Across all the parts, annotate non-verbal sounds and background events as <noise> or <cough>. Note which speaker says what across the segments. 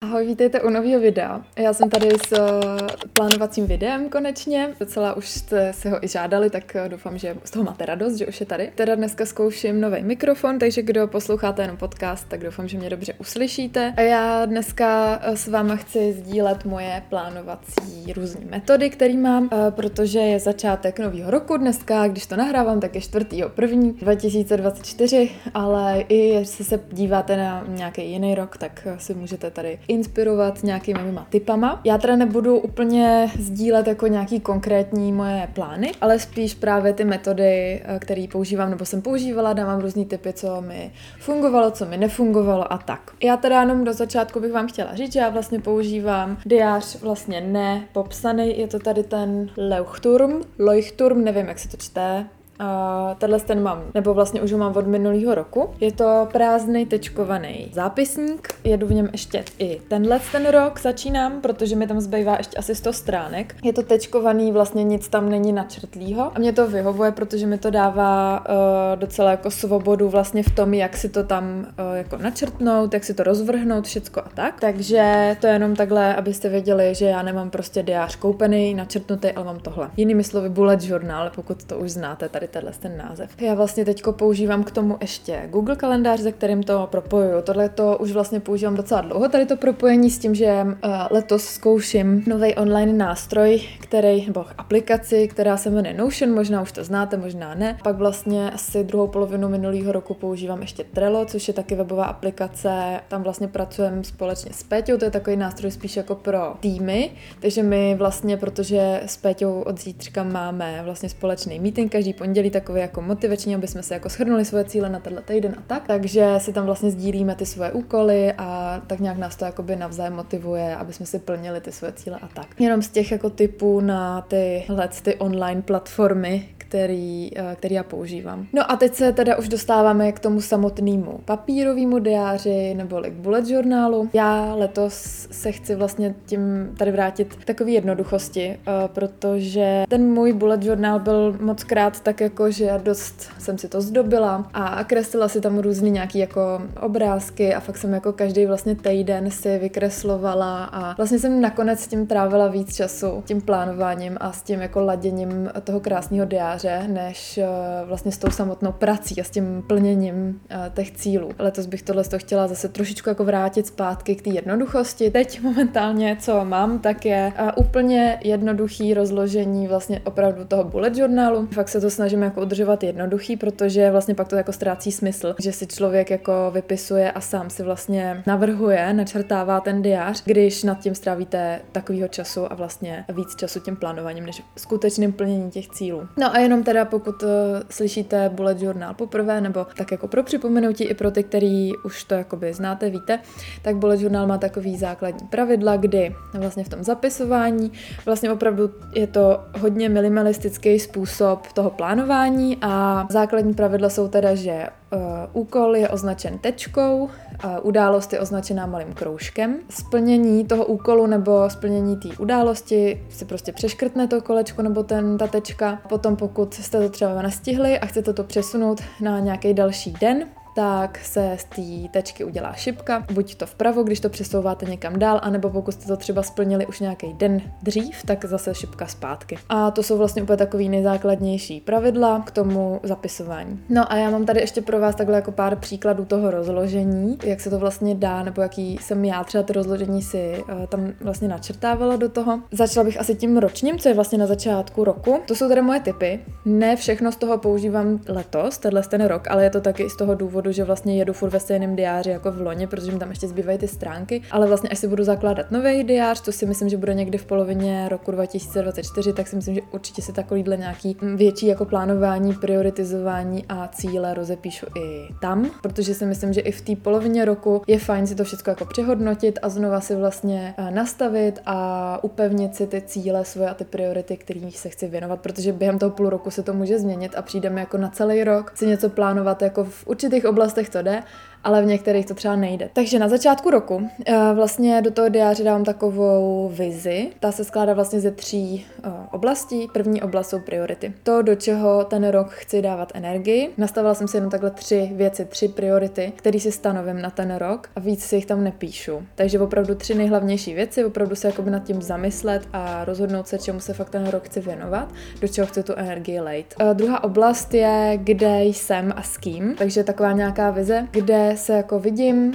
Speaker 1: Ahoj, vítejte u nového videa. Já jsem tady s uh, plánovacím videem konečně. Docela už jste se ho i žádali, tak uh, doufám, že z toho máte radost, že už je tady. Teda dneska zkouším nový mikrofon, takže kdo posloucháte jenom podcast, tak doufám, že mě dobře uslyšíte. A já dneska uh, s váma chci sdílet moje plánovací různé metody, které mám, protože je začátek nového roku dneska, když to nahrávám, tak je 4.1. 2024, ale i jestli se díváte na nějaký jiný rok, tak si můžete tady inspirovat nějakými mýma typama. Já teda nebudu úplně sdílet jako nějaký konkrétní moje plány, ale spíš právě ty metody, eh, které používám nebo jsem používala, dávám různý typy, co mi fungovalo, co mi nefungovalo a tak. Já teda jenom do začátku bych vám chtěla říct, že já vlastně používám diář vlastně ne popsaný, je to tady ten Leuchturm, Leuchturm, nevím, jak se to čte, a tenhle ten mám, nebo vlastně už ho mám od minulého roku. Je to prázdný tečkovaný zápisník, jedu v něm ještě i tenhle ten rok začínám, protože mi tam zbývá ještě asi 100 stránek. Je to tečkovaný, vlastně nic tam není načrtlýho a mě to vyhovuje, protože mi to dává uh, docela jako svobodu vlastně v tom, jak si to tam uh, jako načrtnout, jak si to rozvrhnout, všecko a tak. Takže to je jenom takhle, abyste věděli, že já nemám prostě diář koupený, načrtnutý, ale mám tohle. Jinými slovy bullet journal, pokud to už znáte tady tenhle ten název. Já vlastně teď používám k tomu ještě Google kalendář, se kterým to propojuju. Tohle to už vlastně používám docela dlouho, tady to propojení s tím, že uh, letos zkouším nový online nástroj, který, nebo aplikaci, která se jmenuje Notion, možná už to znáte, možná ne. Pak vlastně asi druhou polovinu minulého roku používám ještě Trello, což je taky webová aplikace. Tam vlastně pracujeme společně s Péťou, to je takový nástroj spíš jako pro týmy, takže my vlastně, protože s Péťou od zítřka máme vlastně společný meeting každý pondělí, pondělí takový jako motivační, aby jsme se jako shrnuli svoje cíle na tenhle týden a tak. Takže si tam vlastně sdílíme ty svoje úkoly a tak nějak nás to jakoby navzájem motivuje, aby jsme si plnili ty svoje cíle a tak. Jenom z těch jako typů na ty, ty online platformy, který, eh, který já používám. No a teď se teda už dostáváme k tomu samotnému papírovému diáři nebo k bullet journálu. Já letos se chci vlastně tím tady vrátit k takové jednoduchosti, eh, protože ten můj bullet journál byl moc krát tak jako, že dost jsem si to zdobila a kreslila si tam různý nějaký jako obrázky a fakt jsem jako každý vlastně týden si vykreslovala a vlastně jsem nakonec s tím trávila víc času, tím plánováním a s tím jako laděním toho krásného diáře scénáře, než eh, vlastně s tou samotnou prací a s tím plněním eh, těch cílů. Letos bych tohle to chtěla zase trošičku jako vrátit zpátky k té jednoduchosti. Teď momentálně, co mám, tak je eh, úplně jednoduchý rozložení vlastně opravdu toho bullet journalu. Fakt se to snažím jako udržovat jednoduchý, protože vlastně pak to jako ztrácí smysl, že si člověk jako vypisuje a sám si vlastně navrhuje, načrtává ten diář, když nad tím strávíte takového času a vlastně víc času tím plánováním, než skutečným plněním těch cílů. No a jenom teda pokud uh, slyšíte bullet journal poprvé, nebo tak jako pro připomenutí i pro ty, který už to jakoby znáte, víte, tak bullet journal má takový základní pravidla, kdy vlastně v tom zapisování vlastně opravdu je to hodně minimalistický způsob toho plánování a základní pravidla jsou teda, že úkol je označen tečkou, uh, událost je označená malým kroužkem. Splnění toho úkolu nebo splnění té události si prostě přeškrtne to kolečko nebo ten, ta tečka. Potom pokud jste to třeba nestihli a chcete to přesunout na nějaký další den, tak se z té tečky udělá šipka, buď to vpravo, když to přesouváte někam dál, anebo pokud jste to třeba splnili už nějaký den dřív, tak zase šipka zpátky. A to jsou vlastně úplně takový nejzákladnější pravidla k tomu zapisování. No a já mám tady ještě pro vás takhle jako pár příkladů toho rozložení, jak se to vlastně dá, nebo jaký jsem já třeba to rozložení si uh, tam vlastně načrtávala do toho. Začala bych asi tím ročním, co je vlastně na začátku roku. To jsou tady moje typy. Ne všechno z toho používám letos, tenhle ten rok, ale je to taky z toho důvodu, důvodu, že vlastně jedu furt ve stejném diáři jako v loni, protože mi tam ještě zbývají ty stránky, ale vlastně až si budu zakládat nový diář, to si myslím, že bude někdy v polovině roku 2024, tak si myslím, že určitě si takovýhle nějaký větší jako plánování, prioritizování a cíle rozepíšu i tam, protože si myslím, že i v té polovině roku je fajn si to všechno jako přehodnotit a znova si vlastně eh, nastavit a upevnit si ty cíle svoje a ty priority, kterým se chci věnovat, protože během toho půl roku se to může změnit a přijdeme jako na celý rok si něco plánovat jako v určitých oblastech to jde ale v některých to třeba nejde. Takže na začátku roku eh, vlastně do toho diáře dávám takovou vizi. Ta se skládá vlastně ze tří eh, oblastí. První oblast jsou priority. To, do čeho ten rok chci dávat energii. Nastavila jsem si jenom takhle tři věci, tři priority, které si stanovím na ten rok a víc si jich tam nepíšu. Takže opravdu tři nejhlavnější věci, opravdu se jakoby nad tím zamyslet a rozhodnout se, čemu se fakt ten rok chci věnovat, do čeho chci tu energii lejt. Uh, druhá oblast je, kde jsem a s kým, takže taková nějaká vize, kde se jako vidím,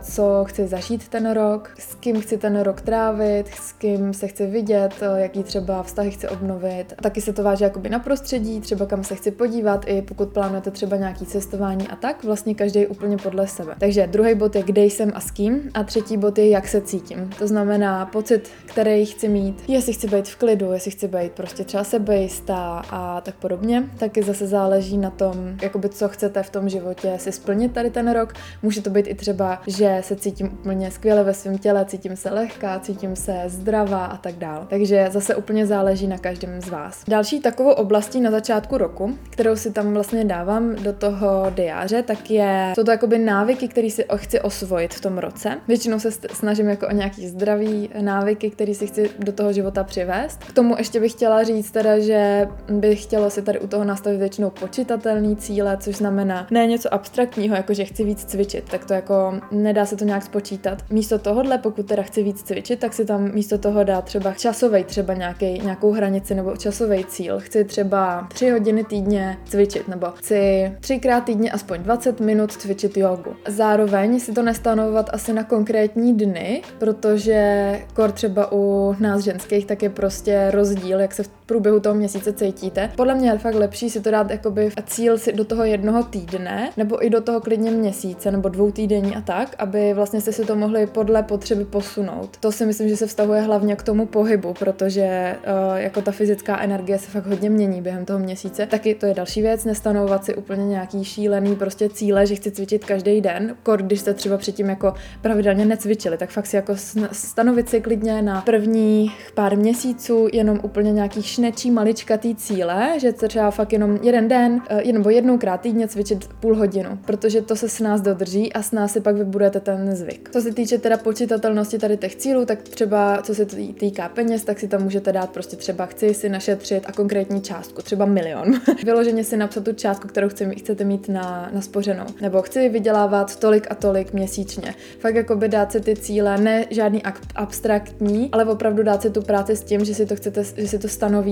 Speaker 1: co chci zažít ten rok, s kým chci ten rok trávit, s kým se chci vidět, jaký třeba vztahy chci obnovit. Taky se to váže jakoby na prostředí, třeba kam se chci podívat, i pokud plánujete třeba nějaký cestování a tak, vlastně každý úplně podle sebe. Takže druhý bod je, kde jsem a s kým, a třetí bod je, jak se cítím. To znamená pocit, který chci mít, jestli chci být v klidu, jestli chci být prostě třeba sebejistá a tak podobně. Taky zase záleží na tom, jakoby co chcete v tom životě si splnit tady ten rok. Může to být i třeba, že se cítím úplně skvěle ve svém těle, cítím se lehká, cítím se zdravá a tak dále. Takže zase úplně záleží na každém z vás. Další takovou oblastí na začátku roku, kterou si tam vlastně dávám do toho diáře, tak je, jsou to jakoby návyky, které si chci osvojit v tom roce. Většinou se snažím jako o nějaký zdravý návyky, které si chci do toho života přivést. K tomu ještě bych chtěla říct teda, že bych chtěla si tady u toho nastavit většinou počítatelný cíle, což znamená ne něco abstraktního, jako že chci víc cvičit, tak to jako nedá se to nějak spočítat. Místo tohohle, pokud teda chci víc cvičit, tak si tam místo toho dá třeba časový, třeba nějaký, nějakou hranici nebo časový cíl. Chci třeba tři hodiny týdně cvičit, nebo chci třikrát týdně aspoň 20 minut cvičit jogu. Zároveň si to nestanovovat asi na konkrétní dny, protože kor třeba u nás ženských tak je prostě rozdíl, jak se v průběhu toho měsíce cítíte. Podle mě je fakt lepší si to dát jakoby cíl si do toho jednoho týdne, nebo i do toho klidně měsíce, nebo dvou týdení a tak, aby vlastně jste si to mohli podle potřeby posunout. To si myslím, že se vztahuje hlavně k tomu pohybu, protože uh, jako ta fyzická energie se fakt hodně mění během toho měsíce. Taky to je další věc, nestanovat si úplně nějaký šílený prostě cíle, že chci cvičit každý den, kor když jste třeba předtím jako pravidelně necvičili, tak fakt si jako stanovit si klidně na prvních pár měsíců jenom úplně nějaký šnečí maličkatý cíle, že třeba fakt jenom jeden den, uh, nebo jednoukrát týdně cvičit půl hodinu, protože to se s nás dodrží a s nás si pak vybudujete ten zvyk. Co se týče teda počítatelnosti tady těch cílů, tak třeba co se týká peněz, tak si tam můžete dát prostě třeba chci si našetřit a konkrétní částku, třeba milion. <laughs> Vyloženě si napsat tu částku, kterou chci, chcete mít na, na spořenou. Nebo chci vydělávat tolik a tolik měsíčně. Fakt jako by dát si ty cíle, ne žádný abstraktní, ale opravdu dát si tu práci s tím, že si to chcete, že si to stanovíte,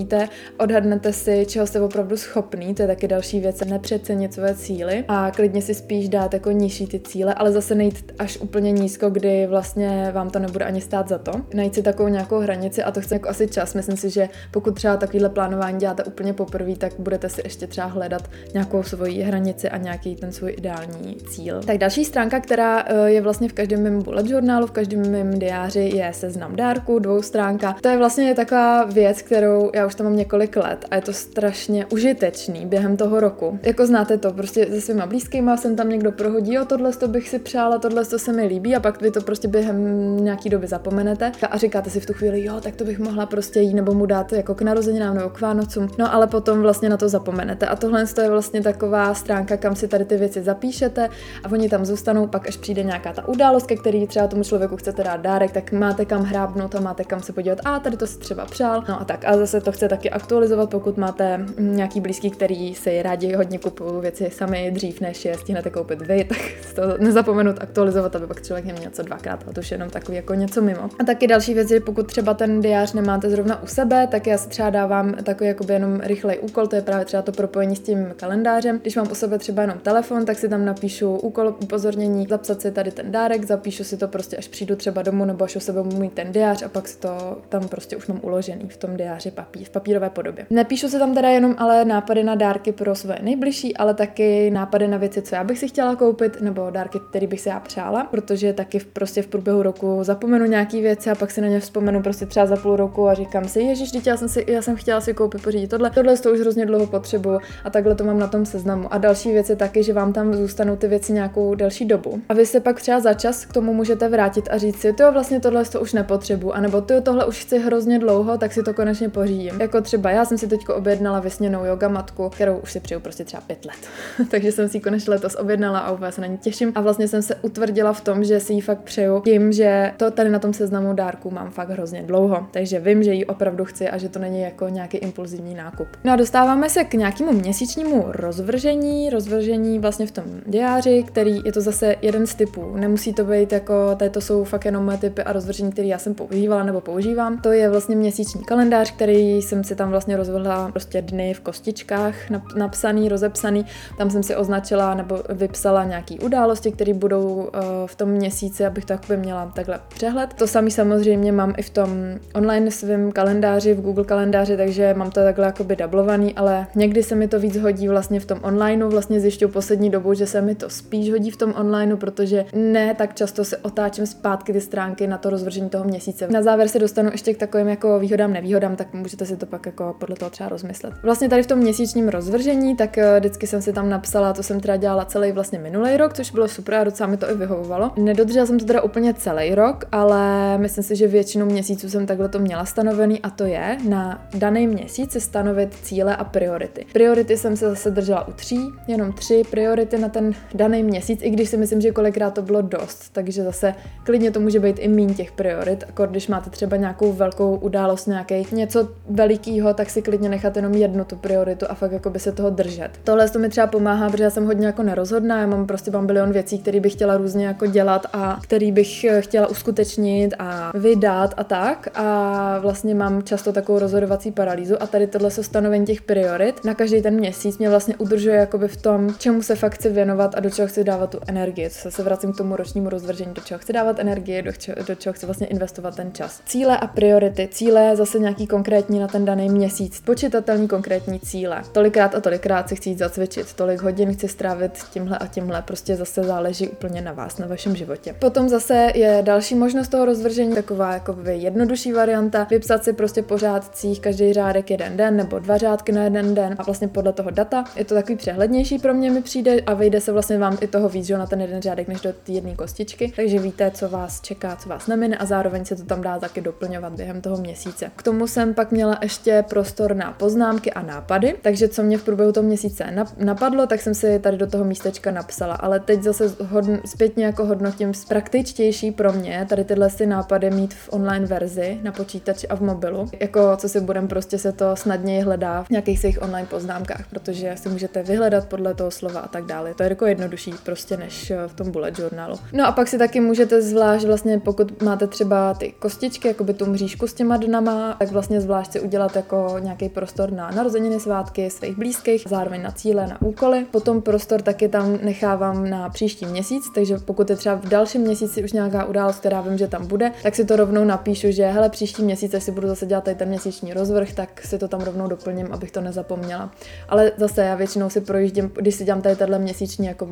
Speaker 1: odhadnete si, čeho jste opravdu schopný, to je taky další věc, nepřecenit své cíly a klidně si spíš dát jako nižší ty cíle, ale zase nejít až úplně nízko, kdy vlastně vám to nebude ani stát za to. Najít si takovou nějakou hranici a to chce jako asi čas. Myslím si, že pokud třeba takovýhle plánování děláte úplně poprvé, tak budete si ještě třeba hledat nějakou svoji hranici a nějaký ten svůj ideální cíl. Tak další stránka, která eh, je vlastně v každém mém bullet journálu, v každém mém diáři, je seznam dárků, dvou stránka. To je vlastně taková věc, kterou já už tam mám několik let a je to strašně užitečný během toho roku. Jako znáte to, prostě se svýma blízkýma jsem tam někdo prohodí, o tohle to bych si přála, tohle to se mi líbí a pak vy to prostě během nějaký doby zapomenete a říkáte si v tu chvíli, jo, tak to bych mohla prostě jít nebo mu dát jako k narozeninám nebo k Vánocům. No ale potom vlastně na to zapomenete. A tohle je vlastně taková stránka, kam si tady ty věci zapíšete a oni tam zůstanou, pak až přijde nějaká ta událost, ke který třeba tomu člověku chcete dát dárek, tak máte kam hrábnout a máte kam se podívat. A tady to si třeba přál. No a tak. A zase to chce taky aktualizovat, pokud máte nějaký blízký, který si rádi hodně kupují věci sami dřív, než je stihnete koupit vy, <laughs> tak to nezapomenout aktualizovat, aby pak člověk neměl něco dvakrát, a to už jenom takový jako něco mimo. A taky další věc je, pokud třeba ten diář nemáte zrovna u sebe, tak já si třeba dávám takový jakoby jenom rychlej úkol, to je právě třeba to propojení s tím kalendářem. Když mám u sebe třeba jenom telefon, tak si tam napíšu úkol, upozornění, zapsat si tady ten dárek, zapíšu si to prostě, až přijdu třeba domů nebo až u sebe mít ten diář a pak si to tam prostě už mám uložený v tom diáři papír, v papírové podobě. Nepíšu si tam teda jenom ale nápady na dárky pro své nejbližší, ale taky nápady na věci, co já bych si chtěla koupit, nebo dárky, které bych si já přála, protože taky v, prostě v průběhu roku zapomenu nějaký věci a pak si na ně vzpomenu prostě třeba za půl roku a říkám si, ježiš, já jsem, si, já jsem chtěla si koupit pořídit tohle, tohle to už hrozně dlouho potřebuju a takhle to mám na tom seznamu. A další věc je taky, že vám tam zůstanou ty věci nějakou delší dobu. A vy se pak třeba za čas k tomu můžete vrátit a říct si, to vlastně tohle to už nepotřebuju, anebo to tohle už chci hrozně dlouho, tak si to konečně pořídím. Cítím. Jako třeba já jsem si teď objednala vysněnou yoga matku, kterou už si přeju prostě třeba pět let. <laughs> Takže jsem si ji konečně letos objednala a úplně se na ní těším. A vlastně jsem se utvrdila v tom, že si ji fakt přeju tím, že to tady na tom seznamu dárků mám fakt hrozně dlouho. Takže vím, že ji opravdu chci a že to není jako nějaký impulzivní nákup. No a dostáváme se k nějakému měsíčnímu rozvržení, rozvržení vlastně v tom diáři, který je to zase jeden z typů. Nemusí to být jako, tady to jsou fakt jenom moje typy a rozvržení, které já jsem používala nebo používám. To je vlastně měsíční kalendář, který jsem si tam vlastně rozvrhla prostě dny v kostičkách napsaný, rozepsaný. Tam jsem si označila nebo vypsala nějaký události, které budou uh, v tom měsíci, abych to jakoby měla takhle přehled. To samý samozřejmě mám i v tom online svém kalendáři, v Google kalendáři, takže mám to takhle jakoby dublovaný, ale někdy se mi to víc hodí vlastně v tom onlineu. Vlastně zjišťuju poslední dobu, že se mi to spíš hodí v tom onlineu, protože ne tak často se otáčím zpátky ty stránky na to rozvržení toho měsíce. Na závěr se dostanu ještě k takovým jako výhodám, nevýhodám, tak můžete si to pak jako podle toho třeba rozmyslet. Vlastně tady v tom měsíčním rozvržení, tak eh, vždycky jsem si tam napsala, to jsem teda dělala celý vlastně minulý rok, což bylo super a docela mi to i vyhovovalo. Nedodržela jsem to teda úplně celý rok, ale myslím si, že většinu měsíců jsem takhle to měla stanovený a to je na daný měsíc stanovit cíle a priority. Priority jsem se zase držela u tří, jenom tři priority na ten daný měsíc, i když si myslím, že kolikrát to bylo dost, takže zase klidně to může být i méně těch priorit, jako když máte třeba nějakou velkou událost, nějaký něco velikého, tak si klidně nechat jenom jednu tu prioritu a fakt jako by se toho držet. Tohle to mi třeba pomáhá, protože já jsem hodně jako nerozhodná, já mám prostě bilion věcí, které bych chtěla různě jako dělat a který bych chtěla uskutečnit a vydat a tak a vlastně mám často takovou rozhodovací paralýzu a tady tohle se stanovení těch priorit na každý ten měsíc mě vlastně udržuje jakoby v tom, čemu se fakt chci věnovat a do čeho chci dávat tu energii. Co se vracím k tomu ročnímu rozvržení, do čeho chci dávat energii, do čeho, do čeho chci vlastně investovat ten čas. Cíle a priority. Cíle zase nějaký konkrétní na ten daný měsíc. Počítatelný konkrétní cíle. Tolikrát a tolikrát si chci jít zacvičit, tolik hodin chci strávit tímhle a tímhle. Prostě zase záleží úplně na vás, na vašem životě. Potom zase je další možnost toho rozvržení, taková jako jednodušší varianta, vypsat si prostě po řádcích každý řádek jeden den nebo dva řádky na jeden den a vlastně podle toho data. Je to takový přehlednější pro mě mi přijde a vejde se vlastně vám i toho víc, že na ten jeden řádek než do té jedné kostičky, takže víte, co vás čeká, co vás nemine a zároveň se to tam dá taky doplňovat během toho měsíce. K tomu jsem pak měla ještě prostor na poznámky a nápady, takže co mě v průběhu toho měsíce napadlo, tak jsem si tady do toho místečka napsala, ale teď zase hodn, zpětně jako hodnotím praktičtější pro mě tady tyhle si nápady mít v online verzi na počítači a v mobilu, jako co si budem prostě se to snadněji hledá v nějakých svých online poznámkách, protože si můžete vyhledat podle toho slova a tak dále. To je jako jednodušší prostě než v tom bullet journalu. No a pak si taky můžete zvlášť vlastně, pokud máte třeba ty kostičky, jako by tu mřížku s těma dnama, tak vlastně zvlášť si udělat jako nějaký prostor na narozeniny, svátky svých blízkých, zároveň na cíle, na úkoly. Potom prostor taky tam nechávám na příští měsíc, takže pokud je třeba v dalším měsíci už nějaká událost, která vím, že tam bude, tak si to rovnou napíšu, že hele, příští měsíc, si budu zase dělat tady ten měsíční rozvrh, tak si to tam rovnou doplním, abych to nezapomněla. Ale zase já většinou si projíždím, když si dělám tady tenhle měsíční jako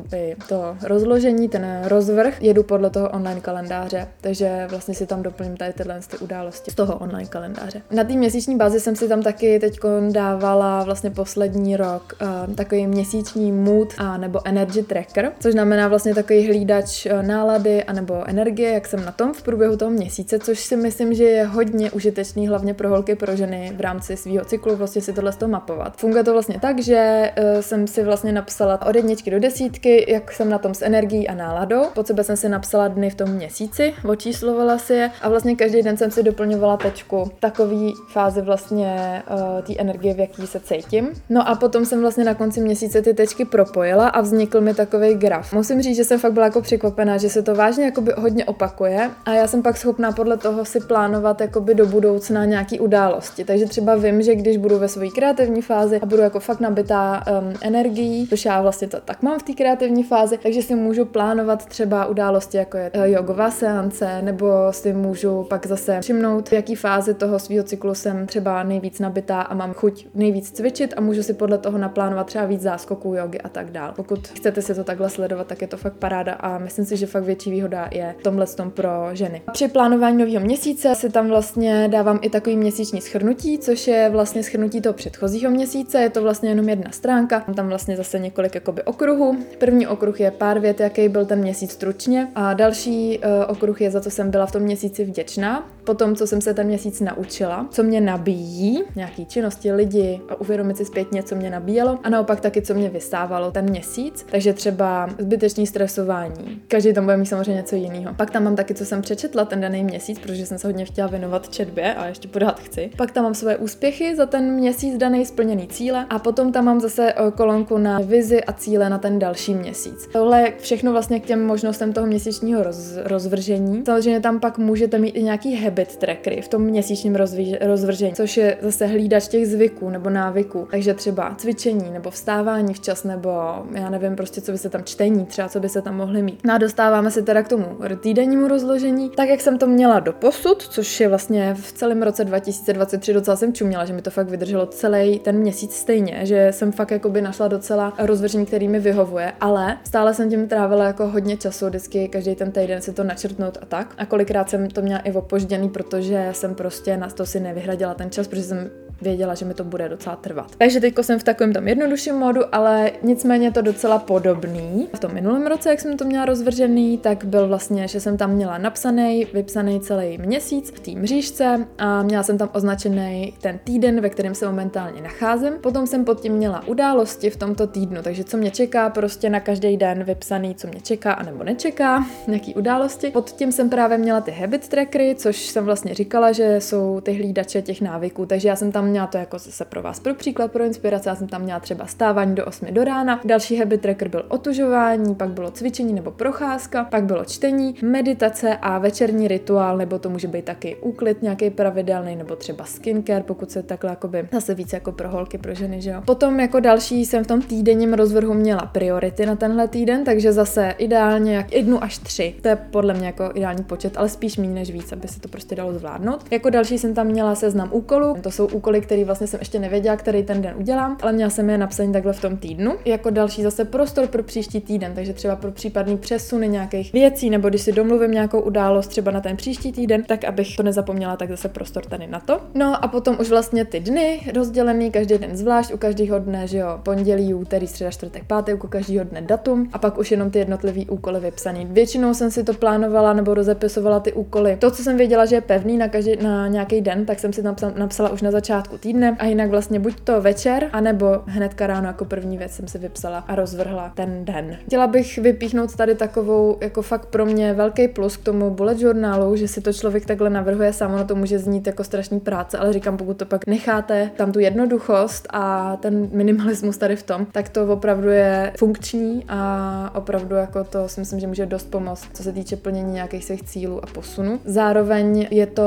Speaker 1: to rozložení, ten rozvrh, jedu podle toho online kalendáře, takže vlastně si tam doplním tady tyhle ty události z toho online kalendáře. Na té měsíční bázi jsem si tam taky teď dávala vlastně poslední rok uh, takový měsíční mood a nebo energy tracker, což znamená vlastně takový hlídač uh, nálady a nebo energie, jak jsem na tom v průběhu toho měsíce, což si myslím, že je hodně užitečný, hlavně pro holky, pro ženy v rámci svého cyklu, vlastně si tohle z toho mapovat. Funguje to vlastně tak, že uh, jsem si vlastně napsala od jedničky do desítky, jak jsem na tom s energií a náladou. Pod sebe jsem si napsala dny v tom měsíci, očíslovala si je a vlastně každý den jsem si doplňovala tečku takový fázi vlastně uh, té energie, v jaký se cítím. No a potom jsem vlastně na konci měsíce ty tečky propojila a vznikl mi takový graf. Musím říct, že jsem fakt byla jako překvapená, že se to vážně jakoby hodně opakuje a já jsem pak schopná podle toho si plánovat jakoby do budoucna nějaký události. Takže třeba vím, že když budu ve své kreativní fázi a budu jako fakt nabitá um, energií, což já vlastně to tak mám v té kreativní fázi, takže si můžu plánovat třeba události, jako je uh, jogová seance, nebo si můžu pak zase všimnout, v jaký fázi toho svého cyklu jsem třeba nejvíc nabitá a mám chuť nejvíc cvičit a můžu si podle toho naplánovat třeba víc záskoků jogy a tak dál. Pokud chcete si to takhle sledovat, tak je to fakt paráda a myslím si, že fakt větší výhoda je v tomhle tom pro ženy. Při plánování nového měsíce si tam vlastně dávám i takový měsíční schrnutí, což je vlastně schrnutí toho předchozího měsíce. Je to vlastně jenom jedna stránka, tam vlastně zase několik jakoby okruhů. První okruh je pár vět, jaký byl ten měsíc stručně a další uh, okruh je za co jsem byla v tom měsíci vděčná po tom, co jsem se ten měsíc naučila, co mě nabíjí, nějaký činnosti, lidi a uvědomit si zpětně, co mě nabíjelo a naopak taky, co mě vystávalo ten měsíc. Takže třeba zbytečný stresování. Každý tam bude mít samozřejmě něco jiného. Pak tam mám taky, co jsem přečetla ten daný měsíc, protože jsem se hodně chtěla věnovat četbě a ještě pořád chci. Pak tam mám své úspěchy za ten měsíc daný splněný cíle a potom tam mám zase eh, kolonku na vizi a cíle na ten další měsíc. Tohle je všechno vlastně k těm možnostem toho měsíčního roz, rozvržení. Samozřejmě tam pak můžete mít i nějaký habit trackery v tom měsíčním rozvržení, což je zase hlídač těch zvyků nebo návyků. Takže třeba cvičení nebo vstávání včas nebo já nevím prostě, co by se tam čtení, třeba co by se tam mohly mít. No a dostáváme se teda k tomu týdennímu rozložení, tak jak jsem to měla do posud, což je vlastně v celém roce 2023 docela jsem čuměla, že mi to fakt vydrželo celý ten měsíc stejně, že jsem fakt jakoby našla docela rozvržení, který mi vyhovuje, ale stále jsem tím trávila jako hodně času, vždycky každý ten týden si to načrtnout a tak. A kolikrát jsem to měla i protože jsem prostě na to si nevyhradila ten čas, protože jsem věděla, že mi to bude docela trvat. Takže teď jsem v takovém tom jednodušším modu, ale nicméně to docela podobný. V tom minulém roce, jak jsem to měla rozvržený, tak byl vlastně, že jsem tam měla napsaný, vypsaný celý měsíc v té mřížce a měla jsem tam označený ten týden, ve kterém se momentálně nacházím. Potom jsem pod tím měla události v tomto týdnu, takže co mě čeká, prostě na každý den vypsaný, co mě čeká a nebo nečeká, nějaký události. Pod tím jsem právě měla ty habit trackery, což jsem vlastně říkala, že jsou ty hlídače těch návyků, takže já jsem tam měla to jako zase pro vás pro příklad, pro inspiraci, já jsem tam měla třeba stávání do 8 do rána, další habit tracker byl otužování, pak bylo cvičení nebo procházka, pak bylo čtení, meditace a večerní rituál, nebo to může být taky úklid nějaký pravidelný, nebo třeba skincare, pokud se takhle jakoby zase více jako pro holky, pro ženy, že jo. Potom jako další jsem v tom týdenním rozvrhu měla priority na tenhle týden, takže zase ideálně jak jednu až tři. To je podle mě jako ideální počet, ale spíš méně než víc, aby se to prostě dalo zvládnout. Jako další jsem tam měla seznam úkolů. To jsou úkoly, který vlastně jsem ještě nevěděla, který ten den udělám, ale měla jsem je napsaný takhle v tom týdnu. Jako další zase prostor pro příští týden, takže třeba pro případný přesuny nějakých věcí, nebo když si domluvím nějakou událost třeba na ten příští týden, tak abych to nezapomněla, tak zase prostor tady na to. No a potom už vlastně ty dny rozdělený, každý den zvlášť, u každého dne, že jo, pondělí, úterý, středa, čtvrtek, pátek, u každého dne datum a pak už jenom ty jednotlivé úkoly vypsaný. Většinou jsem si to plánovala nebo rozepisovala ty úkoly. To, co jsem věděla, že je pevný na, každý, na nějaký den, tak jsem si napsala, napsala už na začátku týdne a jinak vlastně buď to večer, anebo hnedka ráno jako první věc jsem si vypsala a rozvrhla ten den. Chtěla bych vypíchnout tady takovou jako fakt pro mě velký plus k tomu bullet journalu, že si to člověk takhle navrhuje sám, ono to může znít jako strašný práce, ale říkám, pokud to pak necháte tam tu jednoduchost a ten minimalismus tady v tom, tak to opravdu je funkční a opravdu jako to si myslím, že může dost pomoct, co se týče plnění nějakých svých cílů a posunu. Zároveň je to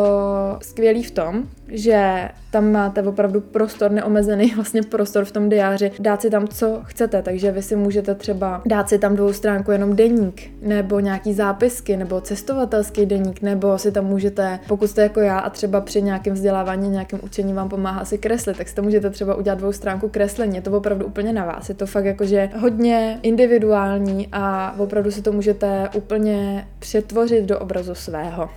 Speaker 1: skvělý v tom, že tam máte opravdu prostor, neomezený <laughs> vlastně prostor v tom diáři, dát si tam, co chcete, takže vy si můžete třeba dát si tam dvou stránku jenom deník, nebo nějaký zápisky, nebo cestovatelský deník, nebo si tam můžete, pokud jste jako já a třeba při nějakém vzdělávání, nějakém učení vám pomáhá si kreslit, tak si to můžete třeba udělat dvou stránku kreslení, je to opravdu úplně na vás, je to fakt jakože hodně individuální a opravdu si to můžete úplně přetvořit do obrazu svého.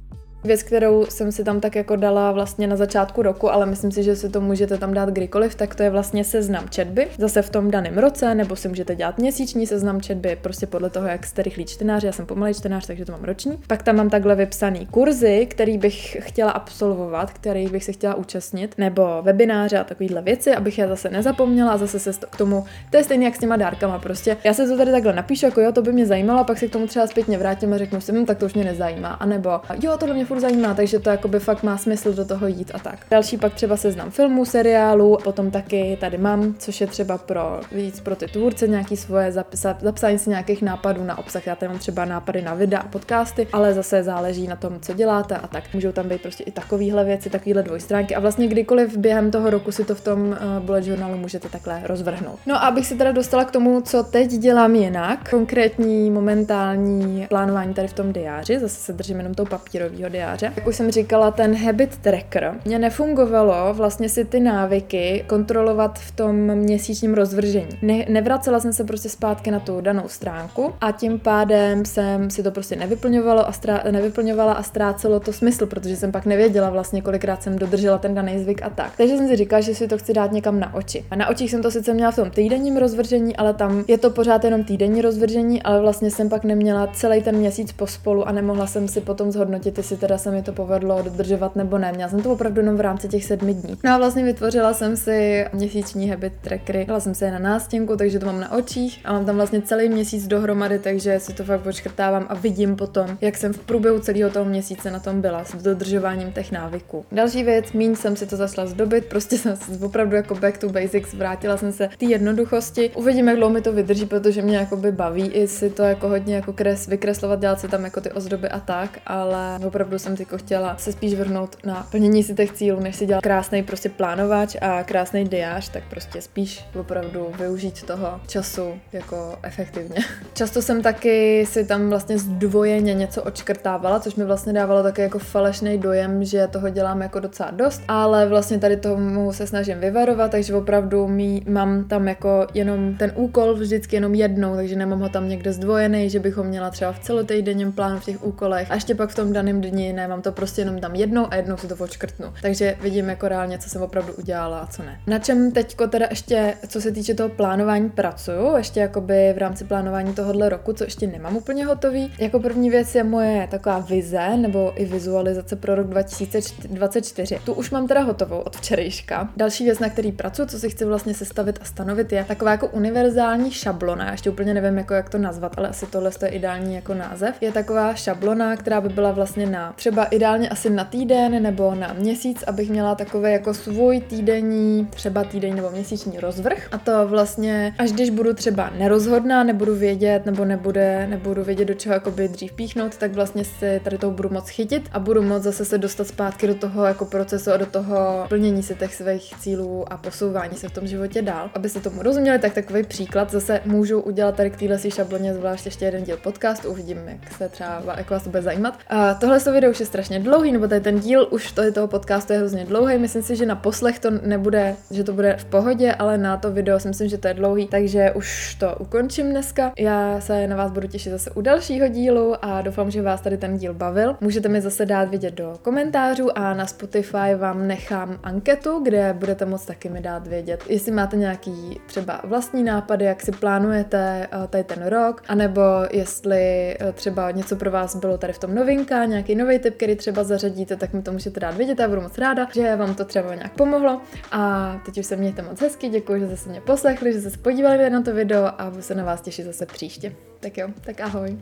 Speaker 1: Věc, kterou jsem si tam tak jako dala vlastně na začátku roku, ale myslím si, že si to můžete tam dát kdykoliv, tak to je vlastně seznam četby, zase v tom daném roce, nebo si můžete dělat měsíční seznam četby, prostě podle toho, jak jste rychlý čtenář, já jsem pomalý čtenář, takže to mám roční. Pak tam mám takhle vypsaný kurzy, který bych chtěla absolvovat, který bych se chtěla účastnit, nebo webináře a takovéhle věci, abych je zase nezapomněla a zase se k tomu, to je stejně jak s těma dárkama, prostě. Já se to tady takhle napíšu, jako jo, to by mě zajímalo, pak se k tomu třeba zpětně vrátím a řeknu si, hm, tak to už mě nezajímá, a nebo jo, tohle mě furt zajímá, takže to jakoby fakt má smysl do toho jít a tak. Další pak třeba seznam filmů, seriálů, potom taky tady mám, což je třeba pro víc pro ty tvůrce nějaký svoje zapisa, zapsání si nějakých nápadů na obsah. Já tady mám třeba nápady na videa a podcasty, ale zase záleží na tom, co děláte a tak. Můžou tam být prostě i takovéhle věci, takovéhle dvojstránky a vlastně kdykoliv během toho roku si to v tom uh, bullet journalu můžete takhle rozvrhnout. No a abych se teda dostala k tomu, co teď dělám jinak, konkrétní momentální plánování tady v tom diáři, zase se držím jenom toho papírového diáře, jak už jsem říkala, ten habit tracker mě nefungovalo vlastně si ty návyky kontrolovat v tom měsíčním rozvržení. Ne, nevracela jsem se prostě zpátky na tu danou stránku a tím pádem jsem si to prostě nevyplňovalo a strá, nevyplňovala a ztrácelo to smysl, protože jsem pak nevěděla vlastně, kolikrát jsem dodržela ten daný zvyk a tak. Takže jsem si říkala, že si to chci dát někam na oči. A na očích jsem to sice měla v tom týdenním rozvržení, ale tam je to pořád jenom týdenní rozvržení, ale vlastně jsem pak neměla celý ten měsíc pospolu a nemohla jsem si potom zhodnotit, jestli teda se mi to povedlo dodržovat nebo ne. Měla jsem to opravdu jenom v rámci těch sedmi dní. No a vlastně vytvořila jsem si měsíční habit trackery, dala jsem si je na nástěnku, takže to mám na očích a mám tam vlastně celý měsíc dohromady, takže si to fakt počkrtávám a vidím potom, jak jsem v průběhu celého toho měsíce na tom byla s dodržováním těch návyků. Další věc, míň jsem si to zašla zdobit, prostě jsem se opravdu jako back to basics, vrátila jsem se té jednoduchosti. Uvidím, jak dlouho mi to vydrží, protože mě jakoby baví i si to jako hodně jako kres, vykreslovat, dělat si tam jako ty ozdoby a tak, ale opravdu jsem jako chtěla se spíš vrhnout na plnění si těch cílů, než si dělat krásný prostě plánovač a krásný diář, tak prostě spíš opravdu využít toho času jako efektivně. <laughs> Často jsem taky si tam vlastně zdvojeně něco odškrtávala, což mi vlastně dávalo taky jako falešný dojem, že toho dělám jako docela dost, ale vlastně tady tomu se snažím vyvarovat, takže opravdu mý, mám tam jako jenom ten úkol vždycky jenom jednou, takže nemám ho tam někde zdvojený, že bychom měla třeba v celotýdenním plánu v těch úkolech a ještě pak v tom daném dni ne, mám to prostě jenom tam jednou a jednou si to odškrtnu. Takže vidím jako reálně, co jsem opravdu udělala a co ne. Na čem teďko teda ještě, co se týče toho plánování, pracuju, ještě jakoby v rámci plánování tohohle roku, co ještě nemám úplně hotový. Jako první věc je moje taková vize nebo i vizualizace pro rok 2024. Tu už mám teda hotovou od včerejška. Další věc, na který pracuji, co si chci vlastně sestavit a stanovit, je taková jako univerzální šablona. Já ještě úplně nevím, jako jak to nazvat, ale asi tohle je ideální jako název. Je taková šablona, která by byla vlastně na třeba ideálně asi na týden nebo na měsíc, abych měla takový jako svůj týdenní, třeba týdenní nebo měsíční rozvrh. A to vlastně, až když budu třeba nerozhodná, nebudu vědět, nebo nebude, nebudu vědět, do čeho jakoby dřív píchnout, tak vlastně si tady toho budu moc chytit a budu moc zase se dostat zpátky do toho jako procesu a do toho plnění si těch svých cílů a posouvání se v tom životě dál. Aby se tomu rozuměli, tak takový příklad zase můžu udělat tady k téhle šabloně zvlášť ještě jeden díl podcastu, uvidím, jak se třeba jak vás to bude zajímat. A tohle video už je strašně dlouhý, nebo tady ten díl už to, toho podcastu je hrozně dlouhý. Myslím si, že na poslech to nebude, že to bude v pohodě, ale na to video si myslím, že to je dlouhý, takže už to ukončím dneska. Já se na vás budu těšit zase u dalšího dílu a doufám, že vás tady ten díl bavil. Můžete mi zase dát vidět do komentářů a na Spotify vám nechám anketu, kde budete moct taky mi dát vědět, jestli máte nějaký třeba vlastní nápady, jak si plánujete eh, tady ten rok, anebo jestli eh, třeba něco pro vás bylo tady v tom novinka, nějaký nový tip, který třeba zařadíte, tak mi to můžete dát vědět, já budu moc ráda, že vám to třeba nějak pomohlo. A teď už se mějte moc hezky, děkuji, že jste mě poslechli, že jste se podívali na to video a budu se na vás těšit zase příště. Tak jo, tak ahoj.